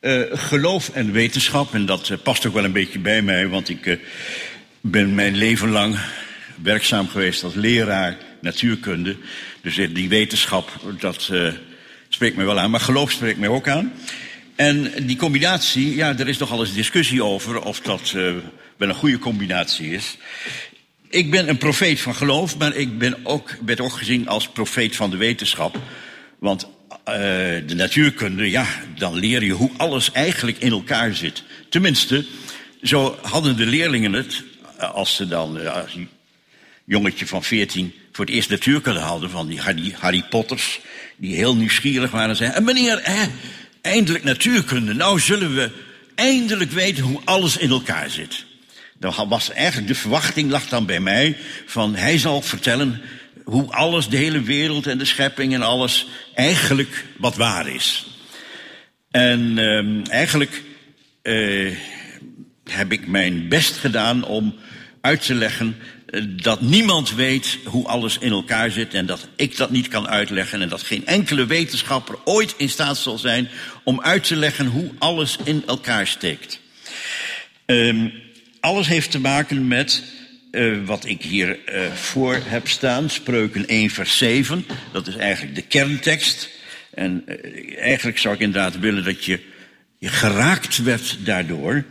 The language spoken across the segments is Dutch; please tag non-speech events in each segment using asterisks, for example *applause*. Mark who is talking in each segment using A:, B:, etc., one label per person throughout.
A: Uh, geloof en wetenschap, en dat uh, past ook wel een beetje bij mij, want ik uh, ben mijn leven lang werkzaam geweest als leraar natuurkunde. Dus die wetenschap, dat spreekt mij wel aan, maar geloof spreekt mij ook aan. En die combinatie, ja, er is nogal eens discussie over of dat wel een goede combinatie is. Ik ben een profeet van geloof, maar ik ben ook, werd ook gezien als profeet van de wetenschap. Want uh, de natuurkunde, ja, dan leer je hoe alles eigenlijk in elkaar zit. Tenminste, zo hadden de leerlingen het, eh, als ze dan, uh, als een jongetje van 14 voor het eerst natuurkunde hadden, van die Harry, Harry Potters, die heel nieuwsgierig waren, zeiden, en meneer, hè, eindelijk natuurkunde, nou zullen we eindelijk weten hoe alles in elkaar zit. Dan was eigenlijk de verwachting lag dan bij mij van hij zal vertellen hoe alles, de hele wereld en de schepping en alles eigenlijk wat waar is. En uh, eigenlijk uh, heb ik mijn best gedaan om uit te leggen uh, dat niemand weet hoe alles in elkaar zit en dat ik dat niet kan uitleggen en dat geen enkele wetenschapper ooit in staat zal zijn om uit te leggen hoe alles in elkaar steekt. Uh, alles heeft te maken met uh, wat ik hier uh, voor heb staan, Spreuken 1 vers 7. Dat is eigenlijk de kerntekst. En uh, eigenlijk zou ik inderdaad willen dat je, je geraakt werd daardoor.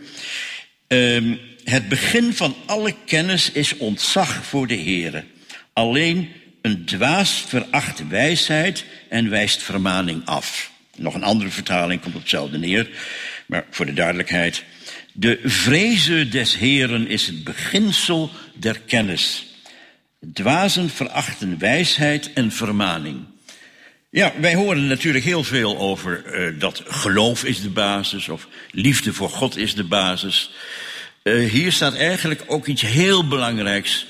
A: Ehm, het begin van alle kennis is ontzag voor de Heere. Alleen een dwaas veracht wijsheid en wijst vermaning af. Nog een andere vertaling komt op hetzelfde neer, maar voor de duidelijkheid. De vreze des Heren is het beginsel der kennis. Dwazen verachten wijsheid en vermaning. Ja, wij horen natuurlijk heel veel over uh, dat geloof is de basis of liefde voor God is de basis. Uh, hier staat eigenlijk ook iets heel belangrijks.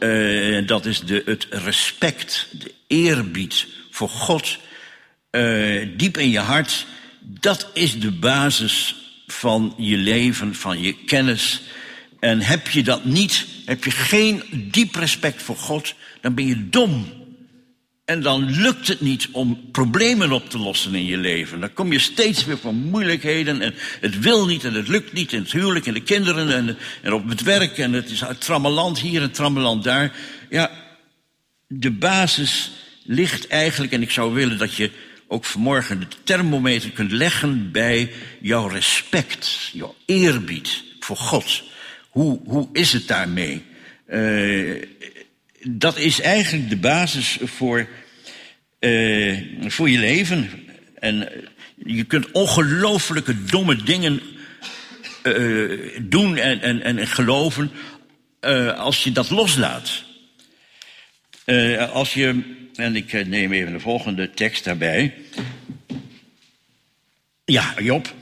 A: Uh, dat is de, het respect, de eerbied voor God. diep in je hart. Dat is de basis van je leven, van je kennis. En heb je dat niet, heb je geen diep respect voor God, dan ben je dom. En dan lukt het niet om problemen op te lossen in je leven. Dan kom je steeds weer voor moeilijkheden en het wil niet en het lukt niet. En het huwelijk en de kinderen en, en op het werk en het is trammeland hier en trammeland daar. Ja, de basis ligt eigenlijk, en ik zou willen dat je ook vanmorgen de thermometer kunt leggen bij jouw respect, jouw eerbied voor God. Hoe, hoe is het daarmee? Uh, dat is eigenlijk de basis voor, uh, voor je leven. En je kunt ongelooflijke domme dingen doen en, en, en geloven als je dat loslaat. als je en ik eh, neem even de volgende tekst daarbij. Ja, Job.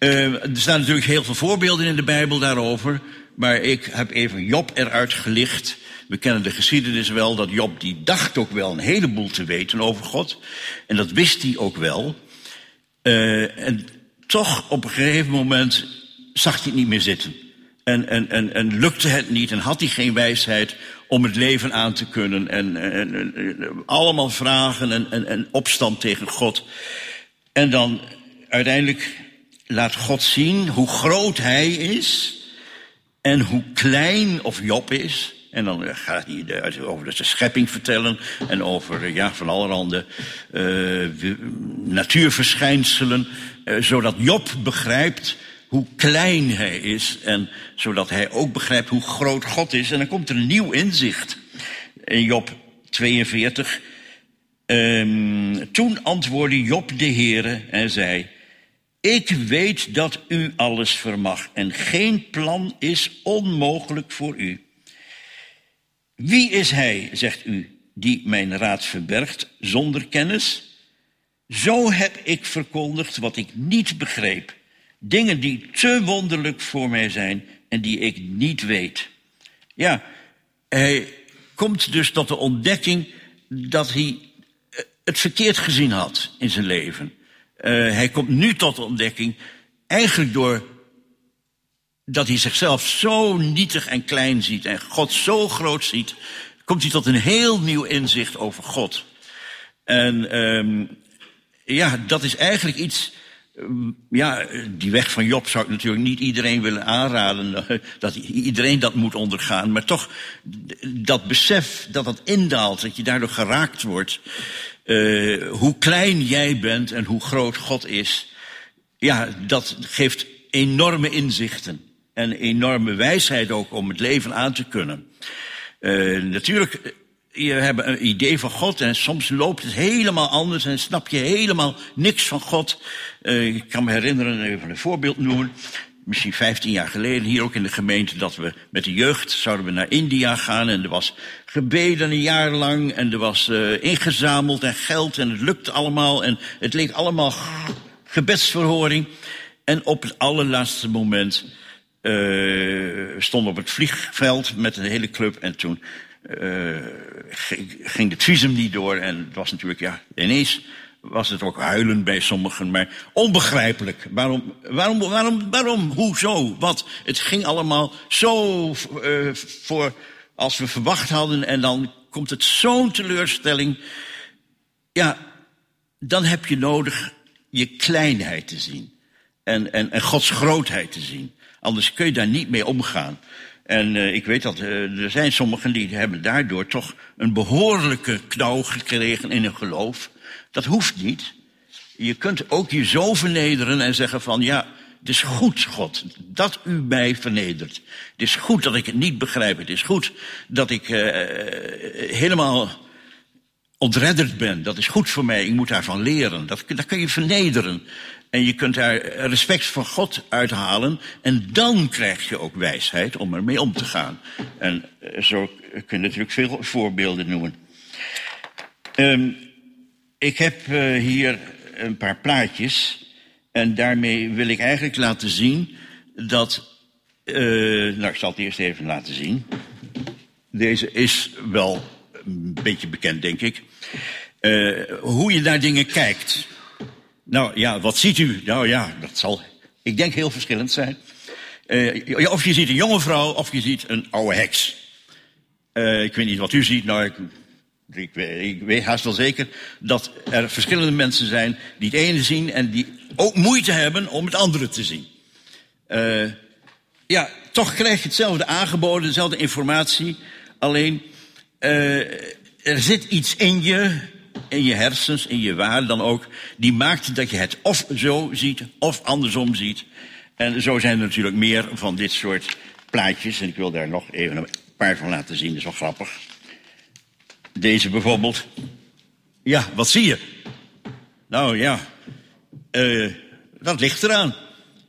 A: Uh, er staan natuurlijk heel veel voorbeelden in de Bijbel daarover. Maar ik heb even Job eruit gelicht. We kennen de geschiedenis wel dat Job die dacht ook wel een heleboel te weten over God. En dat wist hij ook wel. Uh, en toch op een gegeven moment zag hij het niet meer zitten. En, en, en, en lukte het niet en had hij geen wijsheid om het leven aan te kunnen. En, en, en allemaal vragen en, en, en opstand tegen God. En dan uiteindelijk laat God zien hoe groot hij is en hoe klein of Job is. En dan gaat hij over de schepping vertellen en over ja, van allerhande uh, natuurverschijnselen, uh, zodat Job begrijpt hoe klein hij is en zodat hij ook begrijpt hoe groot God is. En dan komt er een nieuw inzicht in Job 42. Um, toen antwoordde Job de Heere en zei, ik weet dat u alles vermag en geen plan is onmogelijk voor u. Wie is hij, zegt u, die mijn raad verbergt zonder kennis? Zo heb ik verkondigd wat ik niet begreep. Dingen die te wonderlijk voor mij zijn en die ik niet weet. Ja, hij komt dus tot de ontdekking dat hij eh, het verkeerd gezien had in zijn leven. Uh, hij komt nu tot de ontdekking, eigenlijk door dat hij zichzelf zo nietig en klein ziet en God zo groot ziet, komt hij tot een heel nieuw inzicht over God. En um, ja, dat is eigenlijk iets ja, die weg van Job zou ik natuurlijk niet iedereen willen aanraden. *laughs* Dat iedereen dat moet ondergaan. Maar toch, dat besef dat dat indaalt, dat je daardoor geraakt wordt. Uh, hoe klein jij bent en hoe groot God is. Ja, dat geeft enorme inzichten. En enorme wijsheid ook om het leven aan te kunnen. Uh, natuurlijk je hebt een idee van God en soms loopt het helemaal anders en snap je helemaal niks van God. Ik kan me herinneren, even een voorbeeld noemen. Misschien 15 jaar geleden, hier ook in de gemeente, dat we met de jeugd zouden we naar India gaan. En er was gebeden een jaar lang en er was uh, ingezameld en geld en het lukte allemaal. En het leek allemaal gebedsverhoring. En op het allerlaatste moment uh, stonden op het vliegveld met een hele club en toen uh, ging het visum niet door. En het was natuurlijk, ja, ineens was het ook huilen bij sommigen, maar onbegrijpelijk. Waarom, waarom, waarom, waarom, hoezo, wat? Het ging allemaal zo uh, voor als we verwacht hadden en dan komt het zo'n teleurstelling. Ja, dan heb je nodig je kleinheid te zien en, en, en Gods grootheid te zien. Anders kun je daar niet mee omgaan. En uh, ik weet dat uh, er zijn sommigen die hebben daardoor toch een behoorlijke knauw gekregen in hun geloof. Dat hoeft niet. Je kunt ook je zo vernederen en zeggen van ja, het is goed, God, dat u mij vernedert. Het is goed dat ik het niet begrijp. Het is goed dat ik uh, helemaal ontredderd ben. Dat is goed voor mij. Ik moet daarvan leren. Dat, dat kun je vernederen. En je kunt daar respect voor God uithalen. En dan krijg je ook wijsheid om ermee om te gaan. En eh, zo kun je natuurlijk veel voorbeelden noemen. Um, ik heb uh, hier een paar plaatjes. En daarmee wil ik eigenlijk laten zien dat. Uh, nou, ik zal het eerst even laten zien. Deze is wel een beetje bekend, denk ik. Uh, hoe je naar dingen kijkt. Nou ja, wat ziet u? Nou ja, dat zal, ik denk, heel verschillend zijn. Of je ziet een jonge vrouw, of je ziet een oude heks. Ik weet niet wat u ziet, nou, ik, ik, ik, weet haast wel zeker dat er verschillende mensen zijn die het ene zien en die ook moeite hebben om het andere te zien. Uh, ja, toch krijg je hetzelfde aangeboden, dezelfde informatie, alleen er zit iets in je in je hersens, in je waarde dan ook, die maakt dat je het of zo ziet of andersom ziet. En zo zijn er natuurlijk meer van dit soort plaatjes. En ik wil daar nog even een paar van laten zien, dat is wel grappig. Deze bijvoorbeeld. Ja, wat zie je? Nou ja, uh, dat ligt eraan.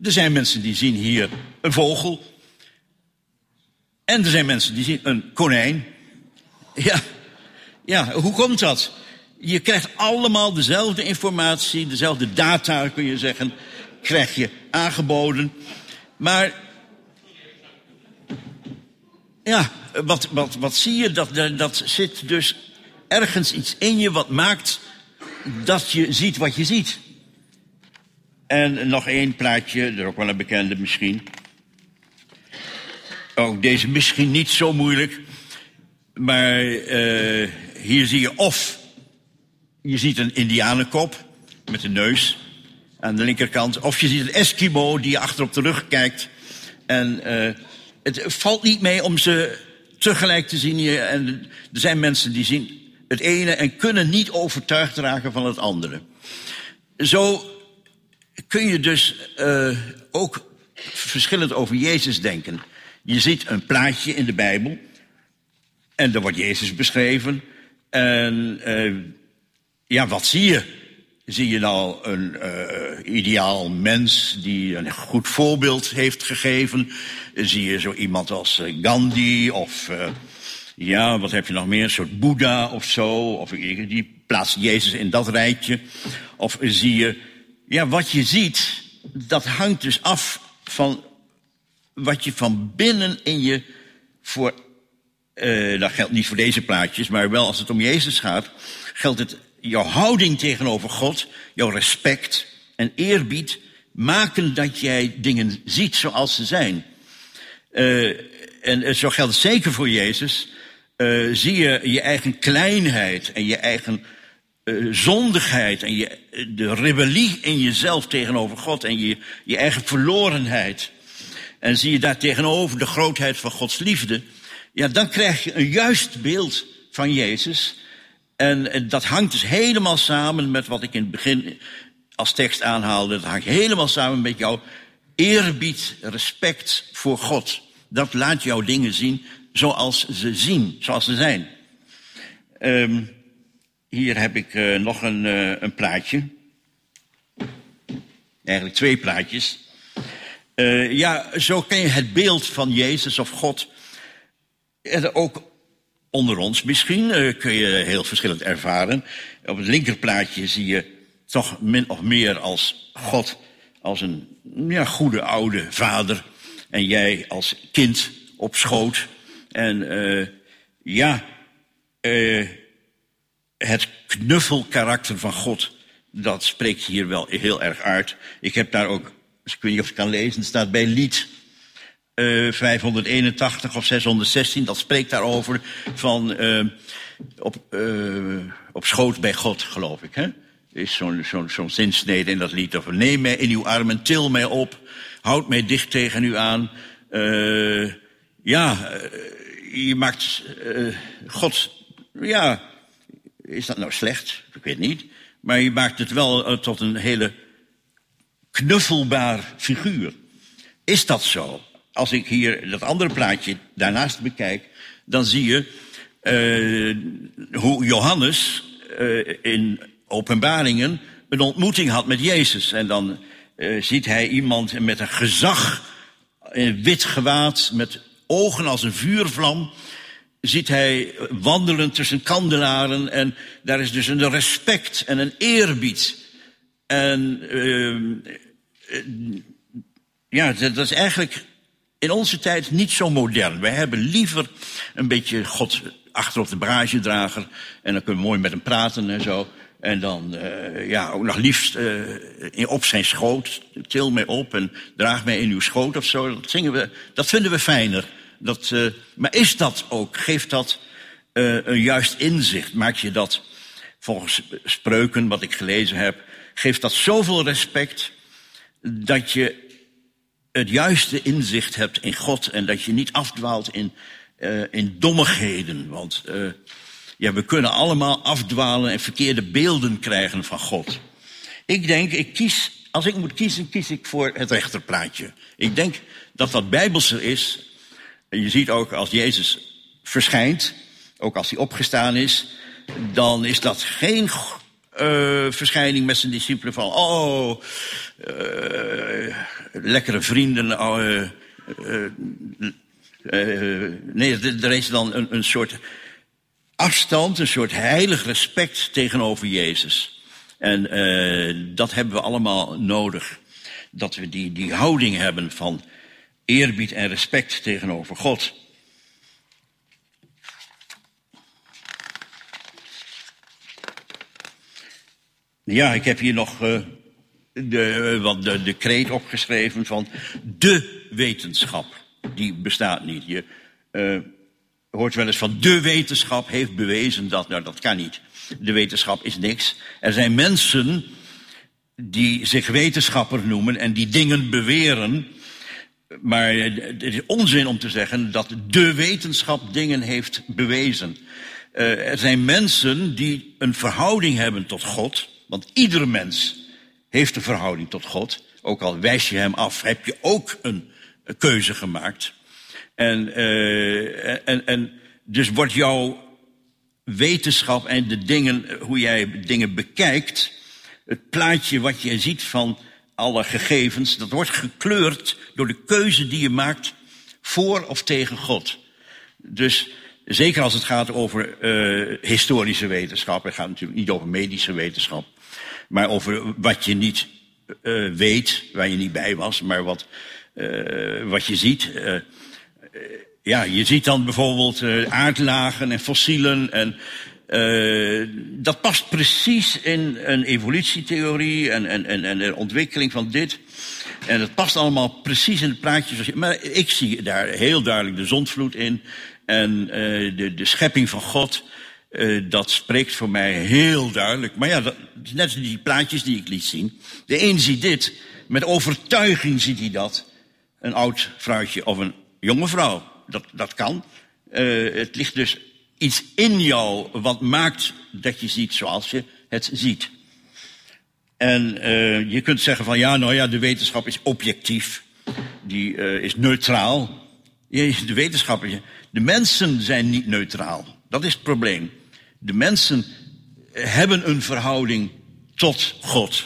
A: Er zijn mensen die zien hier een vogel. En er zijn mensen die zien een konijn. Ja, ja hoe komt dat? Je krijgt allemaal dezelfde informatie, dezelfde data kun je zeggen, krijg je aangeboden. Maar ja, wat, wat, wat zie je? Dat, dat zit dus ergens iets in je wat maakt dat je ziet wat je ziet. En nog één plaatje, er ook wel een bekende misschien. Oh, deze misschien niet zo moeilijk. Maar uh, hier zie je of je ziet een indianenkop met een neus aan de linkerkant. Of je ziet een Eskimo die achter op de rug kijkt. En uh, het valt niet mee om ze tegelijk te zien. En er zijn mensen die zien het ene en kunnen niet overtuigd raken van het andere. Zo kun je dus uh, ook verschillend over Jezus denken. Je ziet een plaatje in de Bijbel. En daar wordt Jezus beschreven. En uh, ja, wat zie je? Zie je nou een uh, ideaal mens die een goed voorbeeld heeft gegeven? Zie je zo iemand als uh, Gandhi of uh, ja, wat heb je nog meer? Een soort Boeddha of zo? Of die plaatst Jezus in dat rijtje. Of zie je, ja, wat je ziet, dat hangt dus af van wat je van binnen in je voor, dat geldt niet voor deze plaatjes, maar wel als het om Jezus gaat, geldt het jouw houding tegenover God, jouw respect en eerbied maken dat jij dingen ziet zoals ze zijn. Uh, en zo geldt zeker voor Jezus. Uh, zie je je eigen kleinheid en je eigen zondigheid en je, de rebellie in jezelf tegenover God en je, je eigen verlorenheid. En zie je daar tegenover de grootheid van Gods liefde. Ja, dan krijg je een juist beeld van Jezus. En, dat hangt dus helemaal samen met wat ik in het begin als tekst aanhaalde. Dat hangt helemaal samen met jouw eerbied, respect voor God. Dat laat jouw dingen zien zoals ze zien, zoals ze zijn. Um, hier heb ik uh, nog een, uh, een, plaatje. Eigenlijk twee plaatjes. Uh, ja, zo kan je het beeld van Jezus of God ook onder ons misschien kun je heel verschillend ervaren. Op het linkerplaatje zie je toch min of meer als God, als een ja, goede oude vader. En jij als kind op schoot. En uh, ja, uh, het knuffelkarakter van God, dat spreekt hier wel heel erg uit. Ik heb daar ook, ik weet niet of ik kan lezen, staat bij lied uh, 581 of 616, dat spreekt daarover van op, op schoot bij God, geloof ik. Hè? is zo'n zo'n zo'n zinsnede in dat lied. Of neem mij in uw armen, til mij op, houd mij dicht tegen u aan. Ja, je maakt God, ja, is dat nou slecht? Ik weet niet. Maar je maakt het wel tot een hele knuffelbaar figuur. Is dat zo? Als ik hier dat andere plaatje daarnaast bekijk, dan zie je hoe Johannes in openbaringen een ontmoeting had met Jezus. En dan uh, ziet hij iemand met een gezag, in wit gewaad, met ogen als een vuurvlam. Ziet hij wandelen tussen kandelaren en daar is dus een respect en een eerbied. En uh, ja, dat is eigenlijk in onze tijd niet zo modern. Wij hebben liever een beetje God achter op de bragedrager en dan kunnen we mooi met hem praten en zo. En dan, uh, ja, ook nog liefst uh, op zijn schoot. Til mij op en draag mij in uw schoot of zo. Dat, zingen we, dat vinden we fijner. Dat, uh, maar is dat ook? Geeft dat een juist inzicht? Maak je dat volgens spreuken, wat ik gelezen heb, geeft dat zoveel respect dat je het juiste inzicht hebt in God en dat je niet afdwaalt in, in dommigheden. Want ja, we kunnen allemaal afdwalen en verkeerde beelden krijgen van God. Ik denk, ik kies, als ik moet kiezen, kies ik voor het rechterplaatje. Ik denk dat dat bijbelser is. Je ziet ook als Jezus verschijnt, ook als hij opgestaan is, dan is dat geen uh, verschijning met zijn discipelen van, oh, uh, lekkere vrienden. Uh, nee, er is dan een, een soort afstand, een soort heilig respect tegenover Jezus. En dat hebben we allemaal nodig. Dat we die, die houding hebben van eerbied en respect tegenover God. Ja, ik heb hier nog uh, de, wat de, de kreet opgeschreven van de wetenschap. Die bestaat niet. Je, uh, hoort wel eens van de wetenschap heeft bewezen dat. Nou, dat kan niet. De wetenschap is niks. Er zijn mensen die zich wetenschapper noemen en die dingen beweren. Maar het is onzin om te zeggen dat de wetenschap dingen heeft bewezen. Er zijn mensen die een verhouding hebben tot God. Want ieder mens heeft een verhouding tot God. Ook al wijs je hem af, heb je ook een keuze gemaakt. En, uh, en, en dus wordt jouw wetenschap en de dingen, hoe jij dingen bekijkt, het plaatje wat je ziet van alle gegevens, dat wordt gekleurd door de keuze die je maakt voor of tegen God. Dus zeker als het gaat over uh, historische wetenschap, het gaat natuurlijk niet over medische wetenschap, maar over wat je niet uh, weet, waar je niet bij was, maar wat, uh, wat je ziet ja, je ziet dan bijvoorbeeld aardlagen en fossielen en dat past precies in een evolutietheorie en, en, en, en de ontwikkeling van dit. En dat past allemaal precies in het plaatje. Zoals je, maar ik zie daar heel duidelijk de zondvloed in en de, de schepping van God. Uh, dat spreekt voor mij heel duidelijk. Maar ja, dat, net als die plaatjes die ik liet zien. De een ziet dit, met overtuiging ziet hij dat. Een oud vrouwtje of een jonge vrouw. Dat, dat kan. Uh, het ligt dus iets in jou wat maakt dat je ziet zoals je het ziet. En uh, je kunt zeggen van ja, nou ja, de wetenschap is objectief. Die is neutraal. De de mensen zijn niet neutraal. Dat is het probleem. De mensen hebben een verhouding tot God.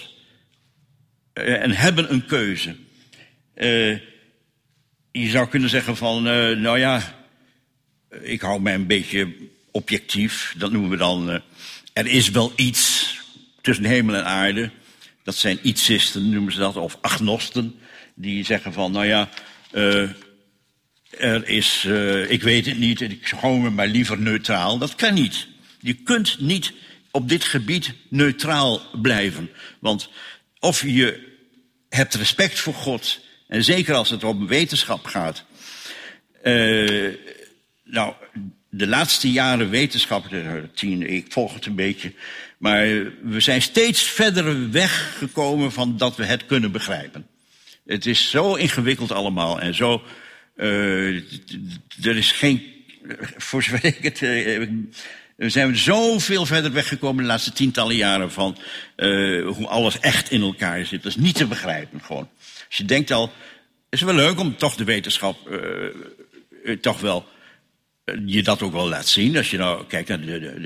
A: Uh, en hebben een keuze. je zou kunnen zeggen van, nou ja, ik hou mij een beetje objectief. Dat noemen we dan, er is wel iets tussen hemel en aarde. Dat zijn ietsisten, noemen ze dat, of agnosten, die zeggen van, nou ja, er is, ik weet het niet, ik hou me maar liever neutraal. Dat kan niet. Je kunt niet op dit gebied neutraal blijven. Want of je hebt respect voor God, en zeker als het om wetenschap gaat. Uh, nou, de laatste jaren wetenschap, tien, ik volg het een beetje, maar we zijn steeds verder weggekomen van dat we het kunnen begrijpen. Het is zo ingewikkeld allemaal en zo. Uh, er is geen. *laughs* Voor zover het. We zijn zoveel verder weggekomen de laatste tientallen jaren van uh, hoe alles echt in elkaar zit. Dat is niet te begrijpen gewoon. Als je denkt al, is het wel leuk om toch de wetenschap toch wel je dat ook wel laat zien. Als je nou kijkt naar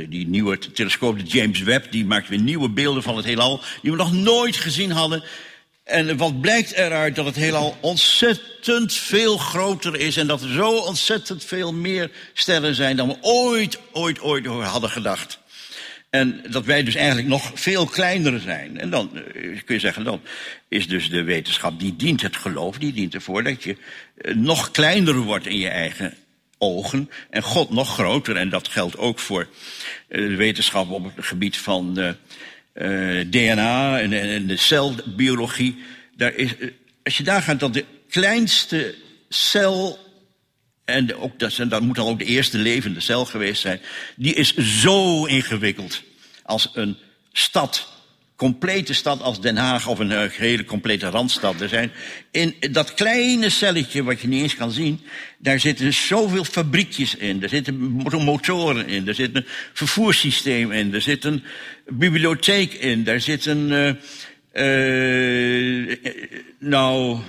A: die nieuwe telescoop, de James Webb, die maakt weer nieuwe beelden van het heelal, die we nog nooit gezien hadden. En wat blijkt eruit dat het heelal ontzettend veel groter is en dat er zo ontzettend veel meer sterren zijn dan we ooit, ooit, ooit hadden gedacht. En dat wij dus eigenlijk nog veel kleiner zijn. En dan eh, kun je zeggen, dan is dus de wetenschap, die dient het geloof, die dient ervoor dat je eh, nog kleiner wordt in je eigen ogen en God nog groter. En dat geldt ook voor eh, de wetenschap op het gebied van uh, DNA en, en, de celbiologie. Daar is, als je daar gaat, dat de kleinste cel, en ook, dat, dat moet dan ook de eerste levende cel geweest zijn, die is zo ingewikkeld als een stad complete stad als Den Haag of een uh, hele complete randstad. Er zijn in dat kleine celletje wat je niet eens kan zien, daar zitten zoveel fabriekjes in. Er zitten motoren in, er zit een vervoerssysteem in, er zit een bibliotheek in, daar zit een. Uh, uh, nou,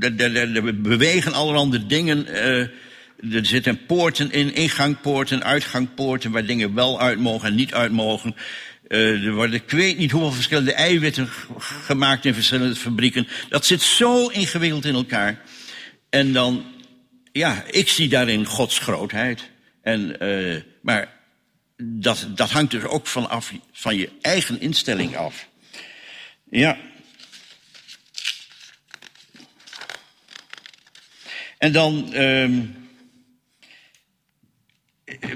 A: er bewegen allerhande dingen. er zitten poorten in, ingangpoorten, uitgangpoorten, waar dingen wel uit mogen en niet uit mogen. Uh, er worden, ik weet niet hoeveel verschillende eiwitten gemaakt in verschillende fabrieken. Dat zit zo ingewikkeld in elkaar. En dan, ja, ik zie daarin Gods grootheid. En, uh, maar dat, dat hangt dus ook van, af, van je eigen instelling af. Ja. En dan uh,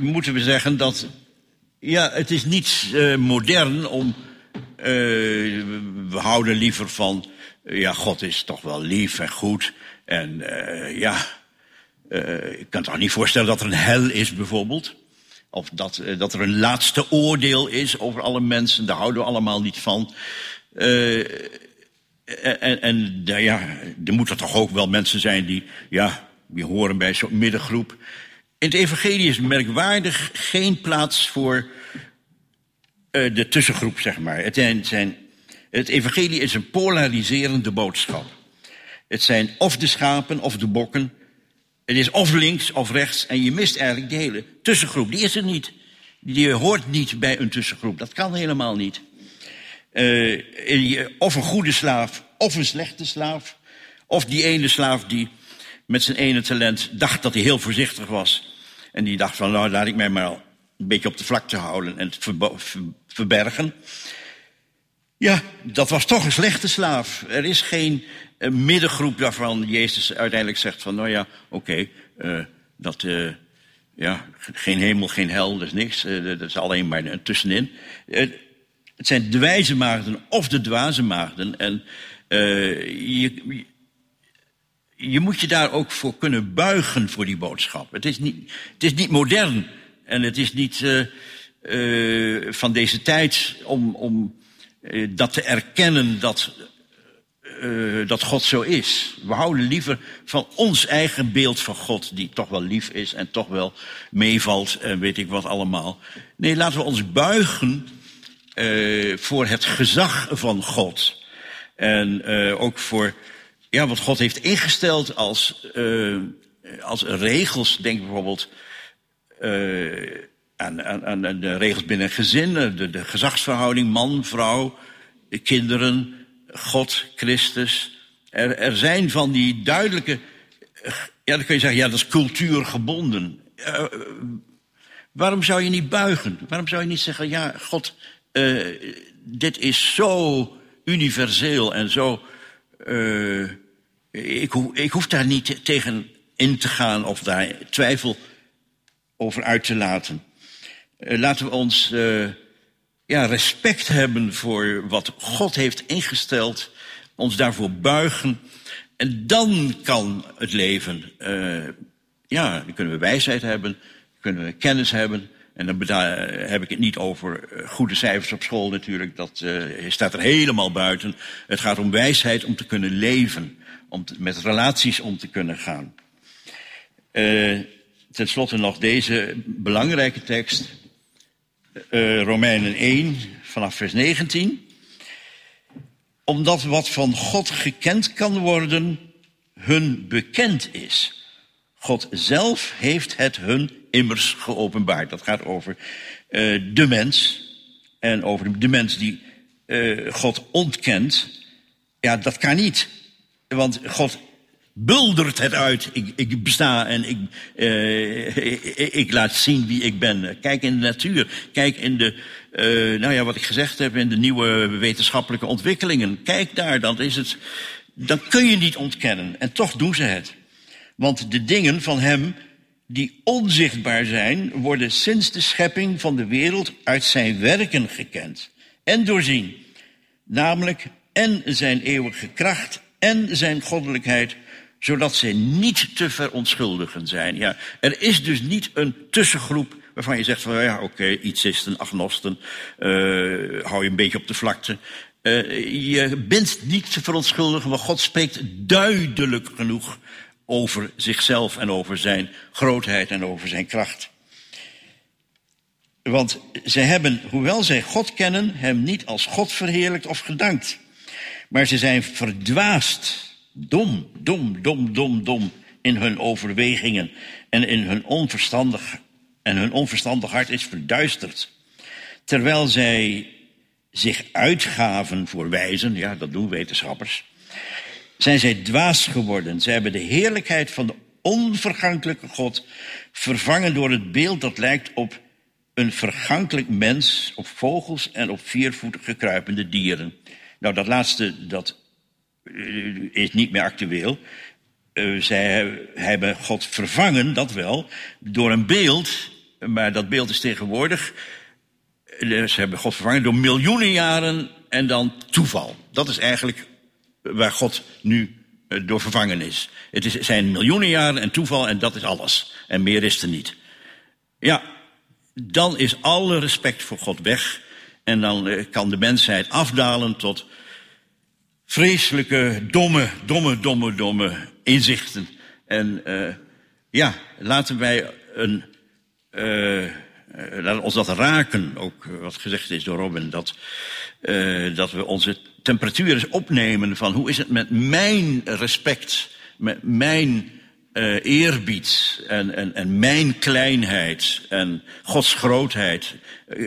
A: moeten we zeggen dat ja, het is niet uh, modern om. Uh, we houden liever van. Uh, ja, God is toch wel lief en goed. En ja. ik kan toch niet voorstellen dat er een hel is, bijvoorbeeld. Of dat, dat er een laatste oordeel is over alle mensen. Daar houden we allemaal niet van. en en ja, er moeten toch ook wel mensen zijn die. Ja, die horen bij zo'n middengroep. In het evangelie is merkwaardig geen plaats voor uh, de tussengroep, zeg maar. Het, zijn, het evangelie is een polariserende boodschap. Het zijn of de schapen of de bokken. Het is of links of rechts. En je mist eigenlijk de hele tussengroep. Die is er niet. Die hoort niet bij een tussengroep. Dat kan helemaal niet. Uh, of een goede slaaf, of een slechte slaaf. Of die ene slaaf die met zijn ene talent dacht dat hij heel voorzichtig was. En die dacht van, nou, laat ik mij maar een beetje op de vlakte houden en het verbergen. Ja, dat was toch een slechte slaaf. Er is geen uh, middengroep waarvan Jezus uiteindelijk zegt van, nou ja, oké, eh, dat, uh, ja, geen hemel, geen hel, is niks. dat is alleen maar tussenin. het zijn de wijze maagden of de dwaze maagden. En je, je moet je daar ook voor kunnen buigen voor die boodschap. Het is niet, het is niet modern en het is niet, uh, uh, van deze tijd om, om uh, dat te erkennen dat, dat God zo is. We houden liever van ons eigen beeld van God, die toch wel lief is en toch wel meevalt en weet ik wat allemaal. Nee, laten we ons buigen voor het gezag van God. En ook voor ja, wat God heeft ingesteld als, als regels. Denk bijvoorbeeld aan, aan, aan de regels binnen gezinnen, de, de gezagsverhouding man, vrouw, kinderen, God, Christus. Er, er zijn van die duidelijke, ja, dan kun je zeggen, ja, dat is cultuurgebonden. Uh, waarom zou je niet buigen? Waarom zou je niet zeggen, ja, God, dit is zo universeel en zo. Ik, ik hoef daar niet tegen in te gaan of daar twijfel over uit te laten. Uh, laten we ons uh, ja, respect hebben voor wat God heeft ingesteld, ons daarvoor buigen. En dan kan het leven, uh, ja, dan kunnen we wijsheid hebben, kunnen we kennis hebben. En dan heb ik het niet over goede cijfers op school natuurlijk, dat staat er helemaal buiten. Het gaat om wijsheid om te kunnen leven, om met relaties om te kunnen gaan. Ten slotte nog deze belangrijke tekst uh, Romeinen 1 vanaf vers 19. Omdat wat van God gekend kan worden, hun bekend is. God zelf heeft het hun immers geopenbaard. Dat gaat over uh, de mens en over de mens die God ontkent. Ja, dat kan niet. Want God buldert het uit. Ik, ik besta en ik, uh, ik, laat zien wie ik ben. Kijk in de natuur. Kijk in de, uh, nou ja, wat ik gezegd heb, in de nieuwe wetenschappelijke ontwikkelingen. Kijk daar, dan is het, dan kun je niet ontkennen. En toch doen ze het. Want de dingen van hem die onzichtbaar zijn, worden sinds de schepping van de wereld uit zijn werken gekend en doorzien. Namelijk en zijn eeuwige kracht en zijn goddelijkheid zodat ze niet te verontschuldigen zijn. Ja, er is dus niet een tussengroep waarvan je zegt van ja, oké, okay, iets is een agnosten, uh, hou je een beetje op de vlakte. Uh, je bent niet te verontschuldigen, maar God spreekt duidelijk genoeg over zichzelf en over zijn grootheid en over zijn kracht. Want ze hebben, hoewel zij God kennen, hem niet als God verheerlijkt of gedankt. Maar ze zijn verdwaasd dom, dom, dom, dom, dom in hun overwegingen en in hun onverstandig en hun onverstandig hart is verduisterd. Terwijl zij zich uitgaven voor wijzen, ja, dat doen wetenschappers, zijn zij dwaas geworden. Zij hebben de heerlijkheid van de onvergankelijke God vervangen door het beeld dat lijkt op een vergankelijk mens, op vogels en op viervoetige kruipende dieren. Nou, dat laatste, dat uh, is niet meer actueel. Uh, zij hebben God vervangen, dat wel, door een beeld. Maar dat beeld is tegenwoordig. Uh, ze hebben God vervangen door miljoenen jaren en dan toeval. Dat is eigenlijk waar God nu door vervangen is. Het is, zijn miljoenen jaren en toeval en dat is alles. En meer is er niet. Ja, dan is alle respect voor God weg. En dan kan de mensheid afdalen tot vreselijke, domme, domme, domme, domme inzichten. En uh, ja, laten wij een, uh, laten ons dat raken, ook wat gezegd is door Robin, dat, uh, dat we onze temperatuur eens opnemen van hoe is het met mijn respect, met mijn eerbied en, en, en mijn kleinheid en Gods grootheid.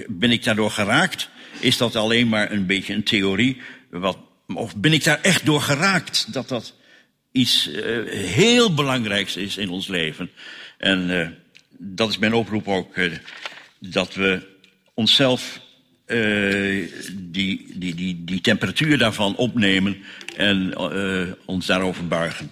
A: Ben ik daardoor geraakt? Is dat alleen maar een beetje een theorie wat of ben ik daar echt door geraakt dat dat iets uh, heel belangrijks is in ons leven. En uh, dat is mijn oproep ook, uh, dat we onszelf die, die, die, die temperatuur daarvan opnemen en ons daarover buigen.